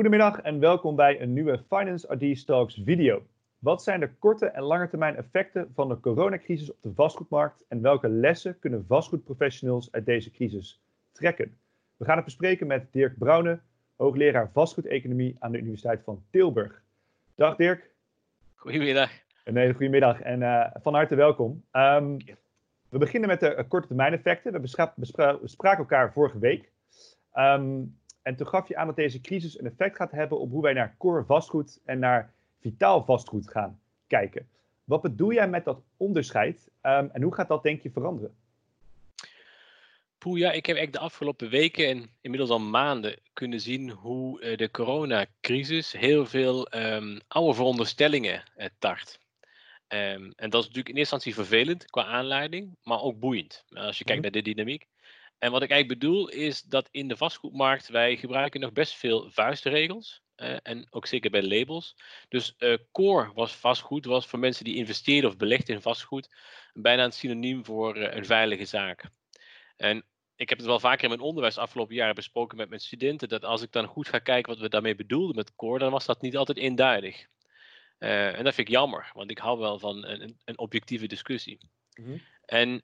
Goedemiddag en welkom bij een nieuwe Finance RD Talks video. Wat zijn de korte en lange termijn effecten van de coronacrisis op de vastgoedmarkt en welke lessen kunnen vastgoedprofessionals uit deze crisis trekken? We gaan het bespreken met Dirk Brouwne, hoogleraar vastgoedeconomie aan de Universiteit van Tilburg. Dag Dirk. Goedemiddag. Een hele goede middag en uh, van harte welkom. Um, we beginnen met de uh, korte termijn effecten. We bespraken elkaar vorige week. Um, en toen gaf je aan dat deze crisis een effect gaat hebben op hoe wij naar core vastgoed en naar vitaal vastgoed gaan kijken. Wat bedoel jij met dat onderscheid um, en hoe gaat dat denk je veranderen? Poeh, ja, ik heb eigenlijk de afgelopen weken en inmiddels al maanden kunnen zien hoe uh, de coronacrisis heel veel um, oude veronderstellingen uh, tart. Um, en dat is natuurlijk in eerste instantie vervelend qua aanleiding, maar ook boeiend als je kijkt -hmm. naar de dynamiek. En wat ik eigenlijk bedoel is dat in de vastgoedmarkt wij gebruiken nog best veel vuistregels. Uh, en ook zeker bij labels. Dus uh, core was vastgoed, was voor mensen die investeerden of belegden in vastgoed bijna een synoniem voor uh, een veilige zaak. En ik heb het wel vaker in mijn onderwijs afgelopen jaren besproken met mijn studenten, dat als ik dan goed ga kijken wat we daarmee bedoelden met core, dan was dat niet altijd eenduidig. en dat vind ik jammer, want ik hou wel van een, een objectieve discussie. Mm -hmm. En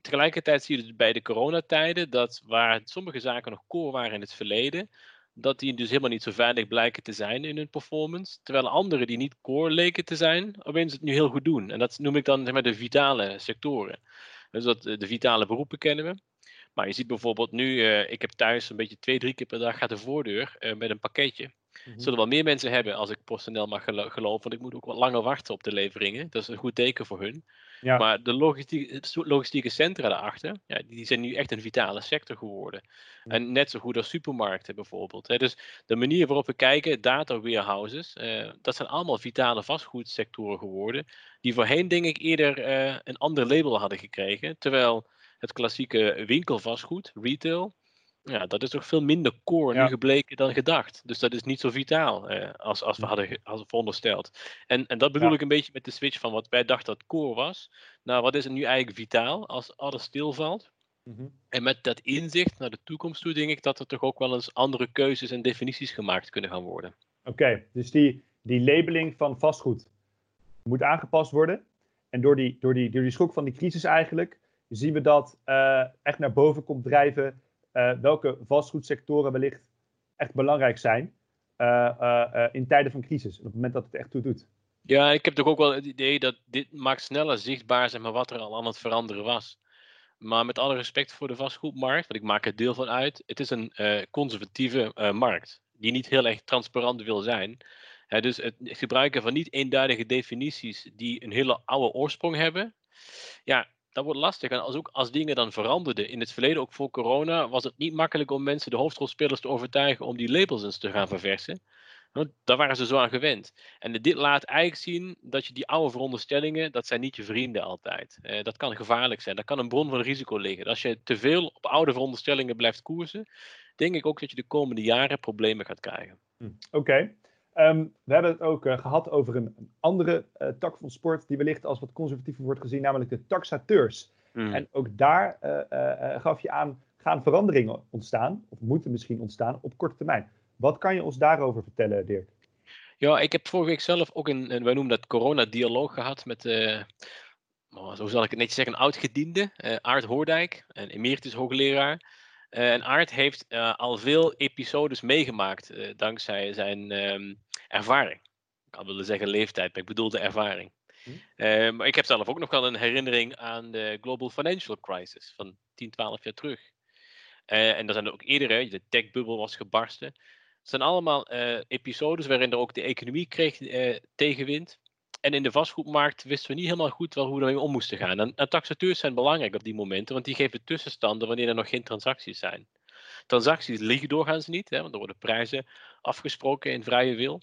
tegelijkertijd zie je dus bij de coronatijden dat waar sommige zaken nog core waren in het verleden, dat die dus helemaal niet zo veilig blijken te zijn in hun performance. Terwijl andere die niet core leken te zijn, opeens het nu heel goed doen. En dat noem ik dan zeg maar, de vitale sectoren. Dus dat, de vitale beroepen kennen we. Maar je ziet bijvoorbeeld nu, uh, ik heb thuis een beetje twee, drie keer per dag gaat de voordeur uh, met een pakketje. Mm-hmm. Zullen wel meer mensen hebben als ik PostNL mag gelo geloven, want ik moet ook wat langer wachten op de leveringen. Dat is een goed teken voor hun. Ja. Maar de logistieke, logistieke centra daarachter, ja, die zijn nu echt een vitale sector geworden. En net zo goed als supermarkten bijvoorbeeld. Hè. Dus de manier waarop we kijken, data warehouses, uh, dat zijn allemaal vitale vastgoedsectoren geworden. Die voorheen denk ik eerder uh, een ander label hadden gekregen. Terwijl het klassieke winkelvastgoed, retail, ja, dat is toch veel minder core ja. nu gebleken dan gedacht. Dus dat is niet zo vitaal eh, als, als we hadden als verondersteld. En, en dat bedoel ja. ik een beetje met de switch van wat wij dachten dat core was. Nou, wat is het nu eigenlijk vitaal als alles stilvalt? Mm -hmm. En met dat inzicht naar de toekomst toe denk ik dat er toch ook wel eens andere keuzes en definities gemaakt kunnen gaan worden. Oké, okay, dus die, die labeling van vastgoed moet aangepast worden. En door die, door, die, door die schok van die crisis eigenlijk zien we dat uh, echt naar boven komt drijven welke vastgoedsectoren wellicht echt belangrijk zijn uh, uh, in tijden van crisis. Op het moment dat het echt toe doet. Ja, ik heb toch ook wel het idee dat dit maakt sneller zichtbaar zeg maar, wat er al aan het veranderen was. Maar met alle respect voor de vastgoedmarkt, want ik maak er deel van uit, het is een conservatieve markt die niet heel erg transparant wil zijn. Dus het gebruiken van niet eenduidige definities die een hele oude oorsprong hebben, ja, dat wordt lastig. En als, ook als dingen dan veranderden, in het verleden ook voor corona, was het niet makkelijk om mensen, de hoofdrolspelers, te overtuigen om die labels eens te gaan verversen. Want daar waren ze zo aan gewend. En dit laat eigenlijk zien dat je die oude veronderstellingen, dat zijn niet je vrienden altijd. Uh, dat kan gevaarlijk zijn. Dat kan een bron van risico liggen. Als je te veel op oude veronderstellingen blijft koersen, denk ik ook dat je de komende jaren problemen gaat krijgen. Hm. Oké. Um, we hebben het ook uh, gehad over een, een andere uh, tak van sport die wellicht als wat conservatiever wordt gezien, namelijk de taxateurs. Mm. En ook daar uh, gaf je aan, gaan veranderingen ontstaan, of moeten misschien ontstaan, op korte termijn. Wat kan je ons daarover vertellen, Dirk? Ja, ik heb vorige week zelf ook een, een wij noemen dat corona-dialoog gehad met, oh, zo zal ik het netjes zeggen, een oud-gediende, Aart Hoordijk, een emeritus hoogleraar. Uh, en Aart heeft uh, al veel episodes meegemaakt uh, dankzij zijn um, ervaring. Ik had willen zeggen leeftijd, maar ik bedoel de ervaring. Hm. maar ik heb zelf ook nog wel een herinnering aan de Global Financial Crisis van 10, 12 jaar terug. en er zijn er ook eerder, de techbubbel was gebarsten. Het zijn allemaal episodes waarin er ook de economie kreeg tegenwind. En in de vastgoedmarkt wisten we niet helemaal goed wel hoe we ermee om moesten gaan. En, en taxateurs zijn belangrijk op die momenten, want die geven tussenstanden wanneer er nog geen transacties zijn. Transacties liggen doorgaans niet, hè, want er worden prijzen afgesproken in vrije wil.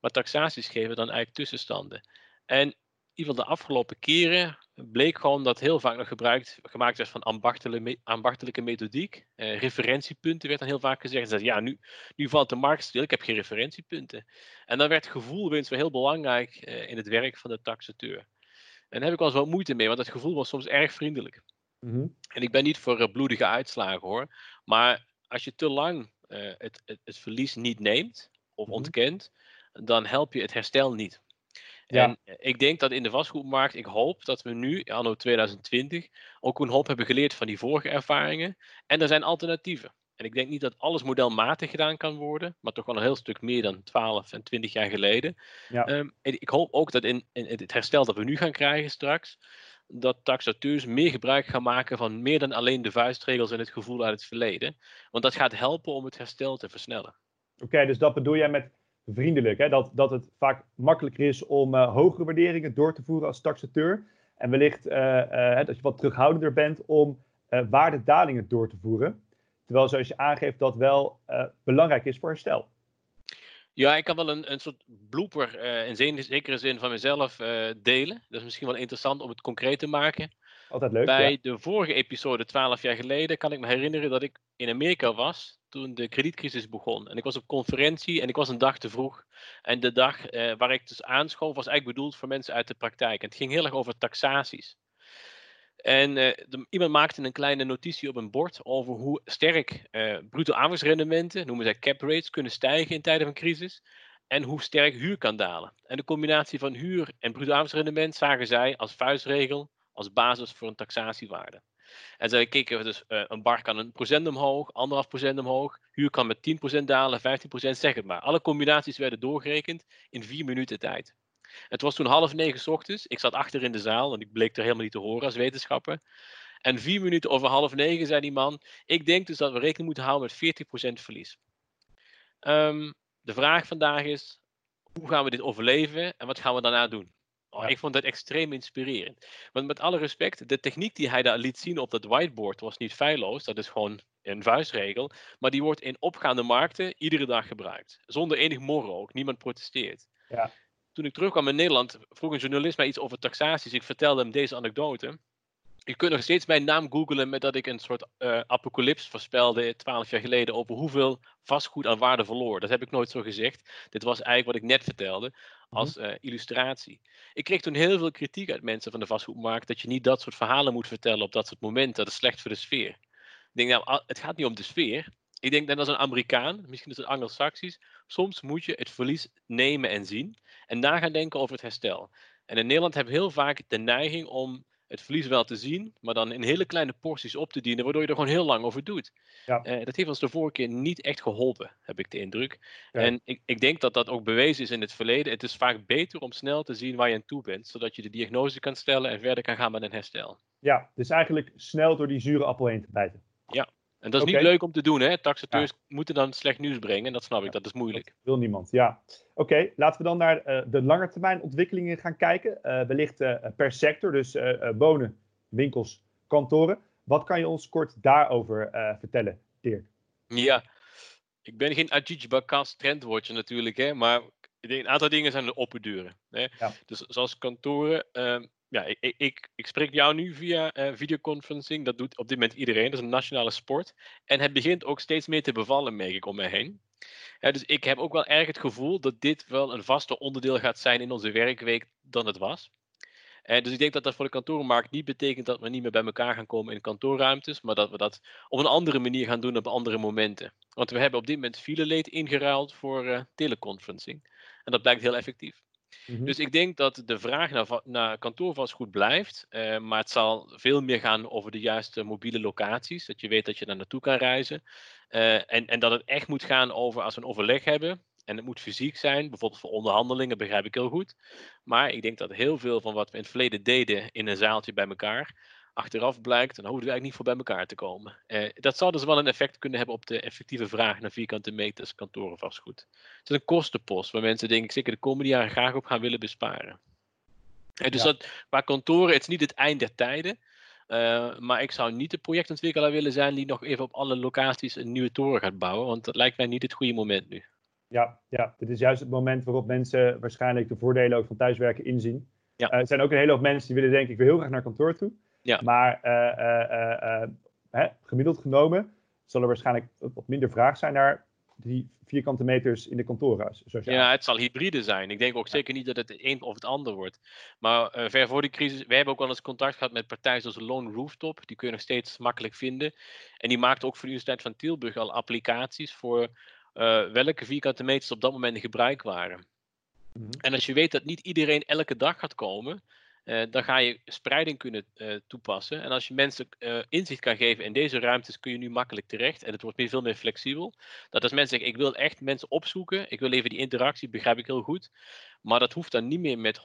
Maar taxaties geven dan eigenlijk tussenstanden. En in ieder geval de afgelopen keren bleek gewoon dat heel vaak nog gebruikt, gemaakt werd van ambachtelijke, ambachtelijke methodiek. Eh, referentiepunten werd dan heel vaak gezegd. Dat, ja, nu, nu valt de markt stil, ik heb geen referentiepunten. En dan werd gevoel wel heel belangrijk eh, in het werk van de taxateur. En daar heb ik wel eens wat moeite mee, want dat gevoel was soms erg vriendelijk. Mm -hmm. En ik ben niet voor uh, bloedige uitslagen hoor, maar als je te lang het, het, het, verlies niet neemt of Mhm. ontkent, dan help je het herstel niet. Ja. En ik denk dat in de vastgoedmarkt, ik hoop dat we nu, anno 2020, ook een hoop hebben geleerd van die vorige ervaringen. En er zijn alternatieven. En ik denk niet dat alles modelmatig gedaan kan worden, maar toch wel een heel stuk meer dan 12 en 20 jaar geleden. Ja. Ehm, en ik hoop ook dat in, in het herstel dat we nu gaan krijgen straks, dat taxateurs meer gebruik gaan maken van meer dan alleen de vuistregels en het gevoel uit het verleden. Want dat gaat helpen om het herstel te versnellen. Oké, dus dat bedoel jij met vriendelijk, hè? Dat, dat het vaak makkelijker is om eh, hogere waarderingen door te voeren als taxateur. En wellicht eh, eh, dat je wat terughoudender bent om waardedalingen door te voeren. Terwijl, zoals je aangeeft, dat wel belangrijk is voor herstel. Ja, ik kan wel een, een soort blooper in zekere zin van mezelf delen. Dat is misschien wel interessant om het concreet te maken. Altijd leuk. Bij ja. de vorige episode, 12 jaar geleden, kan ik me herinneren dat ik in Amerika was toen de kredietcrisis begon. En ik was op conferentie en ik was een dag te vroeg. En de dag eh, waar ik dus aanschoof was eigenlijk bedoeld voor mensen uit de praktijk. En het ging heel erg over taxaties. En eh, iemand maakte een kleine notitie op een bord over hoe sterk eh bruto aanwinstrendementen, noemen zij cap rates, kunnen stijgen in tijden van crisis. En hoe sterk huur kan dalen. En de combinatie van huur en bruto aanwinstrendement zagen zij als vuistregel, als basis voor een taxatiewaarde. En zij keken dus, eh, een bar kan een procent omhoog, anderhalf procent omhoog, huur kan met 10% dalen, 15%, zeg het maar. Alle combinaties werden doorgerekend in vier minuten tijd. Het was toen half negen ochtends. Ik zat achter in de zaal en ik bleek er helemaal niet te horen als wetenschapper. En vier minuten over half negen zei die man: Ik denk dus dat we rekening moeten houden met 40% verlies. Ehm, de vraag vandaag is: hoe gaan we dit overleven en wat gaan we daarna doen? Oh, Ja. Ik vond dat extreem inspirerend. Want met alle respect, de techniek die hij daar liet zien op dat whiteboard was niet feilloos. Dat is gewoon een vuistregel. Maar die wordt in opgaande markten iedere dag gebruikt. Zonder enig morren ook. Niemand protesteert. Ja. Toen ik terugkwam in Nederland, vroeg een journalist mij iets over taxaties. Ik vertelde hem deze anekdote. Je kunt nog steeds mijn naam googlen met dat ik een soort eh apocalyps voorspelde twaalf jaar geleden over hoeveel vastgoed aan waarde verloor. Dat heb ik nooit zo gezegd. Dit was eigenlijk wat ik net vertelde als eh, illustratie. Ik kreeg toen heel veel kritiek uit mensen van de vastgoedmarkt dat je niet dat soort verhalen moet vertellen op dat soort momenten. Dat is slecht voor de sfeer. Ik denk nou, het gaat niet om de sfeer. Ik denk net als een Amerikaan, misschien is het Anglo-Saxisch, soms moet je het verlies nemen en zien en na gaan denken over het herstel. En in Nederland hebben we heel vaak de neiging om het verlies wel te zien, maar dan in hele kleine porties op te dienen, waardoor je er gewoon heel lang over doet. Ja. Eh, dat heeft ons de vorige keer niet echt geholpen, heb ik de indruk. Ja. En ik, ik denk dat dat ook bewezen is in het verleden. Het is vaak beter om snel te zien waar je aan toe bent, zodat je de diagnose kan stellen en verder kan gaan met een herstel. ja, dus eigenlijk snel door die zure appel heen te bijten. En dat is niet leuk om te doen, hè? Taxateurs moeten dan slecht nieuws brengen, dat snap ik, dat is moeilijk. Dat wil niemand, ja. Oké, laten we dan naar eh, de langetermijn ontwikkelingen gaan kijken. Eh, wellicht eh, per sector, dus wonen, winkels, kantoren. Wat kan je ons kort daarover vertellen, Dirk? Ja, ik ben geen Ajij Bakas trendwatcher natuurlijk, hè, maar een aantal dingen zijn de open deuren. Hè. Ja. Dus zoals kantoren, ehm, ja, ik, ik- ik, spreek jou nu via eh, videoconferencing, dat doet op dit moment iedereen, dat is een nationale sport. En het begint ook steeds meer te bevallen, merk ik om mij heen. Dus ik heb ook wel erg het gevoel dat dit wel een vaster onderdeel gaat zijn in onze werkweek dan het was. Eh, dus ik denk dat dat voor de kantorenmarkt niet betekent dat we niet meer bij elkaar gaan komen in kantoorruimtes, maar dat we dat op een andere manier gaan doen op andere momenten. Want we hebben op dit moment fileleed ingeruild voor eh, teleconferencing. En dat blijkt heel effectief. Mhm. Dus ik denk dat de vraag naar, naar kantoorvastgoed blijft. eh, maar het zal veel meer gaan over de juiste mobiele locaties. Dat je weet dat je daar naartoe kan reizen. Eh, en, en dat het echt moet gaan over als we een overleg hebben. En het moet fysiek zijn, bijvoorbeeld voor onderhandelingen, begrijp ik heel goed. Maar ik denk dat heel veel van wat we in het verleden deden in een zaaltje bij elkaar, achteraf blijkt, dan hoeven we eigenlijk niet voor bij elkaar te komen. Eh, dat zou dus wel een effect kunnen hebben op de effectieve vraag naar vierkante meters kantorenvastgoed. Het is een kostenpost waar mensen denk ik zeker de komende jaren graag op gaan willen besparen. Eh, dus Ja. dat, qua kantoren, het is niet het eind der tijden. eh, maar ik zou niet de projectontwikkelaar willen zijn die nog even op alle locaties een nieuwe toren gaat bouwen. Want dat lijkt mij niet het goede moment nu. Ja, ja, dit is juist het moment waarop mensen waarschijnlijk de voordelen ook van thuiswerken inzien. Ja. Eh, er zijn ook een hele hoop mensen die willen denken, ik wil heel graag naar kantoor toe. Ja. Maar eh, eh, eh, hè, gemiddeld genomen zal er waarschijnlijk wat minder vraag zijn naar die vierkante meters in de kantoorhuis. ja, het zal hybride zijn. Ik denk ook zeker niet dat het het een of het ander wordt. Maar uh, ver voor die crisis, wij hebben ook wel eens contact gehad met partijen zoals Lone Rooftop. Die kun je nog steeds makkelijk vinden. En die maakt ook voor de Universiteit van Tilburg al applicaties voor uh, welke vierkante meters op dat moment in gebruik waren. Mhm. En als je weet dat niet iedereen elke dag gaat komen, dan ga je spreiding kunnen uh, toepassen. En als je mensen uh, inzicht kan geven in deze ruimtes, kun je nu makkelijk terecht. En het wordt meer, veel meer flexibel. Dat als mensen zeggen, ik wil echt mensen opzoeken, ik wil even die interactie, begrijp ik heel goed. Maar dat hoeft dan niet meer met 100%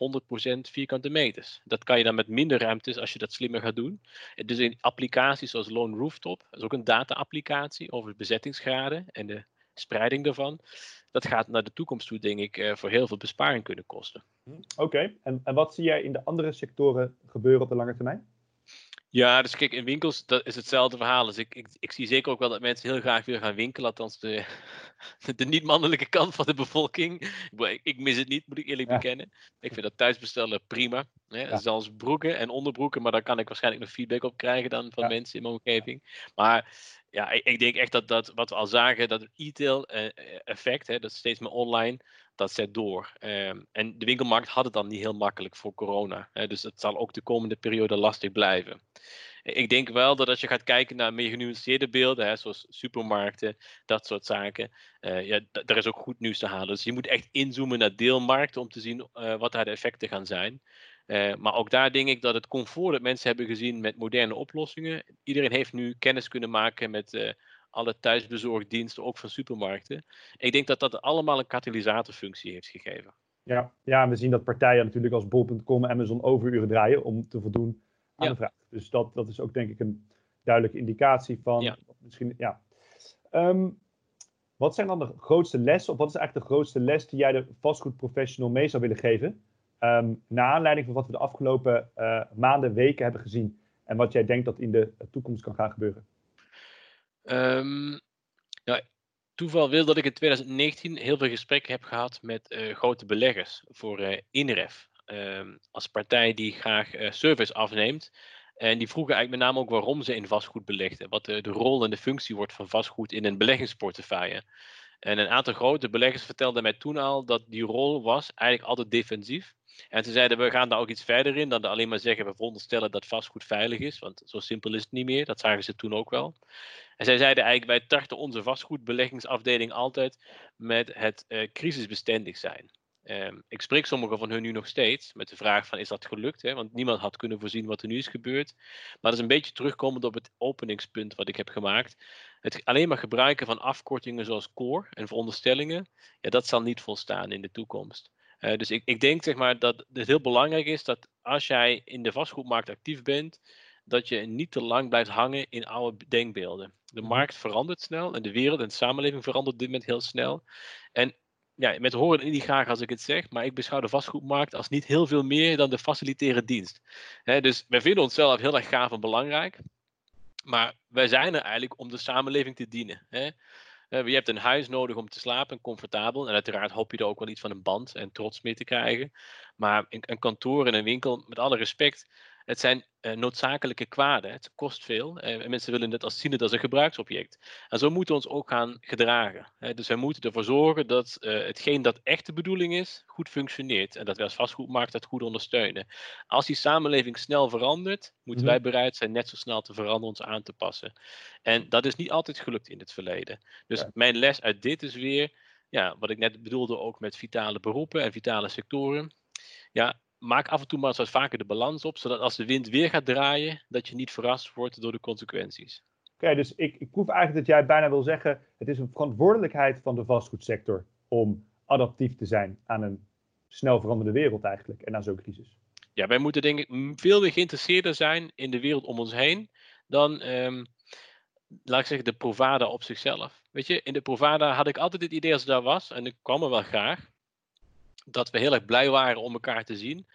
vierkante meters. Dat kan je dan met minder ruimtes als je dat slimmer gaat doen. Dus in applicaties zoals Lone Rooftop, dat is ook een data-applicatie over bezettingsgraden en de spreiding daarvan dat gaat naar de toekomst toe, denk ik, uh, voor heel veel besparing kunnen kosten. Hm, oké, en, en wat zie jij in de andere sectoren gebeuren op de lange termijn? Ja, dus kijk, in winkels dat is hetzelfde verhaal. Dus ik, ik, ik zie zeker ook wel dat mensen heel graag willen gaan winkelen. Althans, de, de niet-mannelijke kant van de bevolking. Ik, ik, mis het niet, moet ik eerlijk bekennen. Ik vind dat thuisbestellen prima. Hè? Ja. Zelfs broeken en onderbroeken. Maar daar kan ik waarschijnlijk nog feedback op krijgen dan van mensen in mijn omgeving. Maar ja, ik, ik, denk echt dat, dat wat we al zagen, dat e-tail eh, effect, hè, dat steeds meer online, dat zet door. Um, en de winkelmarkt had het dan niet heel makkelijk voor corona. Hè, dus het zal ook de komende periode lastig blijven. Ik denk wel dat als je gaat kijken naar meer genuanceerde beelden, hè, zoals supermarkten, dat soort zaken, uh, ja, daar is ook goed nieuws te halen. Dus je moet echt inzoomen naar deelmarkten om te zien uh, wat daar de effecten gaan zijn. Uh, maar ook daar denk ik dat het comfort dat mensen hebben gezien met moderne oplossingen. Iedereen heeft nu kennis kunnen maken met uh, alle thuisbezorgdiensten, ook van supermarkten. Ik denk dat dat allemaal een katalysatorfunctie heeft gegeven. Ja, ja we zien dat partijen natuurlijk als bol.com en Amazon overuren draaien om te voldoen aan de vraag. Dus dat, dat is ook denk ik een duidelijke indicatie van ja. misschien, ja. Um, wat zijn dan de grootste lessen, of wat is eigenlijk de grootste les die jij de vastgoedprofessional mee zou willen geven? Um, naar aanleiding van wat we de afgelopen uh, maanden, weken hebben gezien. En wat jij denkt dat in de toekomst kan gaan gebeuren. Um, toeval wil dat ik in 2019 heel veel gesprekken heb gehad met uh, grote beleggers voor INREF. Um, als partij die graag service afneemt. En die vroegen eigenlijk met name ook waarom ze in vastgoed belegden. Wat de, de rol en de functie wordt van vastgoed in een beleggingsportefeuille. En een aantal grote beleggers vertelden mij toen al dat die rol was eigenlijk altijd defensief. En ze zeiden, we gaan daar ook iets verder in dan alleen maar zeggen, we veronderstellen dat vastgoed veilig is. Want zo simpel is het niet meer, dat zagen ze toen ook wel. En zij zeiden eigenlijk, wij tarten onze vastgoedbeleggingsafdeling altijd met het uh, crisisbestendig zijn. Um, ik spreek sommigen van hun nu nog steeds met de vraag van is dat gelukt? Hè? Want niemand had kunnen voorzien wat er nu is gebeurd. Maar dat is een beetje terugkomend op het openingspunt wat ik heb gemaakt. Het alleen maar gebruiken van afkortingen zoals core en veronderstellingen, ja, dat zal niet volstaan in de toekomst. Uh, dus ik, ik denk zeg maar dat het heel belangrijk is dat als jij in de vastgoedmarkt actief bent, dat je niet te lang blijft hangen in oude denkbeelden. De mhm. markt verandert snel en de wereld en de samenleving verandert op dit moment heel snel. En ja, met horen niet graag als ik het zeg, maar ik beschouw de vastgoedmarkt als niet heel veel meer dan de facilitaire dienst. dus wij vinden onszelf heel erg gaaf en belangrijk, maar wij zijn er eigenlijk om de samenleving te dienen. Je hebt een huis nodig om te slapen, comfortabel. En uiteraard hoop je er ook wel iets van een band en trots mee te krijgen. Maar een, een kantoor en een winkel, met alle respect, het zijn uh, noodzakelijke kwaden. Het kost veel. Uh, en mensen willen het als zien het als een gebruiksobject. En zo moeten we ons ook gaan gedragen. Dus wij moeten ervoor zorgen dat uh, hetgeen dat echt de bedoeling is, goed functioneert. En dat wij als vastgoedmarkt dat goed ondersteunen. Als die samenleving snel verandert, moeten mhm. wij bereid zijn net zo snel te veranderen, ons aan te passen. En dat is niet altijd gelukt in het verleden. Dus mijn les uit dit is weer, ja, wat ik net bedoelde ook met vitale beroepen en vitale sectoren. Ja, maak af en toe maar eens wat vaker de balans op, zodat als de wind weer gaat draaien, dat je niet verrast wordt door de consequenties. Oké, dus ik, ik proef eigenlijk dat jij bijna wil zeggen, het is een verantwoordelijkheid van de vastgoedsector om adaptief te zijn aan een snel veranderende wereld eigenlijk en aan zo'n crisis. Ja, wij moeten denk ik veel meer geïnteresseerder zijn in de wereld om ons heen dan, um, laat ik zeggen, de Provada op zichzelf. Weet je, in de Provada had ik altijd het idee als ik daar was, en ik kwam er wel graag, dat we heel erg blij waren om elkaar te zien.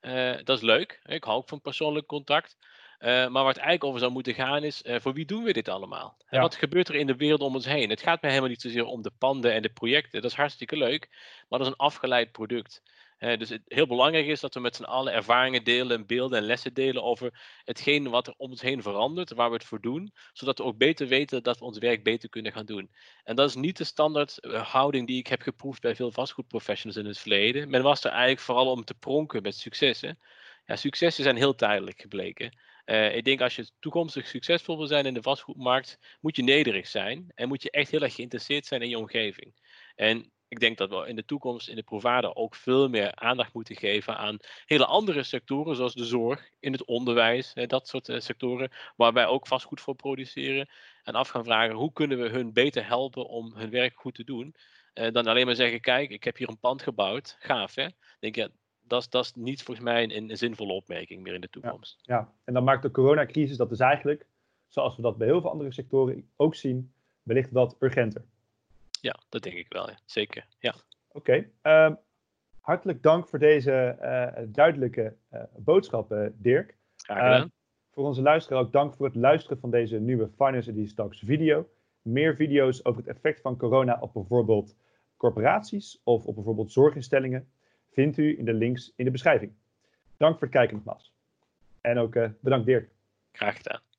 Uh, dat is leuk. Ik hou ook van persoonlijk contact. maar waar het eigenlijk over zou moeten gaan is, voor wie doen we dit allemaal? En wat gebeurt er in de wereld om ons heen? Het gaat mij helemaal niet zozeer om de panden en de projecten. Dat is hartstikke leuk, maar dat is een afgeleid product dus het heel belangrijk is dat we met z'n allen ervaringen delen, beelden en lessen delen over hetgeen wat er om ons heen verandert, waar we het voor doen, zodat we ook beter weten dat we ons werk beter kunnen gaan doen. En dat is niet de standaard eh, houding die ik heb geproefd bij veel vastgoedprofessionals in het verleden. Men was er eigenlijk vooral om te pronken met successen. Ja, successen zijn heel tijdelijk gebleken. Uh, ik denk als je toekomstig succesvol wil zijn in de vastgoedmarkt, moet je nederig zijn en moet je echt heel erg geïnteresseerd zijn in je omgeving. En ik denk dat we in de toekomst in de provider ook veel meer aandacht moeten geven aan hele andere sectoren, zoals de zorg, in het onderwijs, dat soort eh, sectoren, waar wij ook vastgoed voor produceren. En af gaan vragen hoe kunnen we hun beter helpen om hun werk goed te doen. Eh, dan alleen maar zeggen, kijk, ik heb hier een pand gebouwd, gaaf hè. Denk je, dat is, dat is niet volgens mij een, een, zinvolle opmerking meer in de toekomst. Ja, ja, en dan maakt de coronacrisis dat dus eigenlijk, zoals we dat bij heel veel andere sectoren ook zien, wellicht wat urgenter ja, dat denk ik wel. Ja. Zeker. Ja. Oké. Ehm, hartelijk dank voor deze uh, duidelijke uh, boodschap, Dirk. Graag gedaan. Uh, voor onze luisteraar ook dank voor het luisteren van deze nieuwe Finance Edition Talks video. Meer video's over het effect van corona op bijvoorbeeld corporaties of op bijvoorbeeld zorginstellingen vindt u in de links in de beschrijving. Dank voor het kijken nogmaals. En ook bedankt Dirk. Graag gedaan.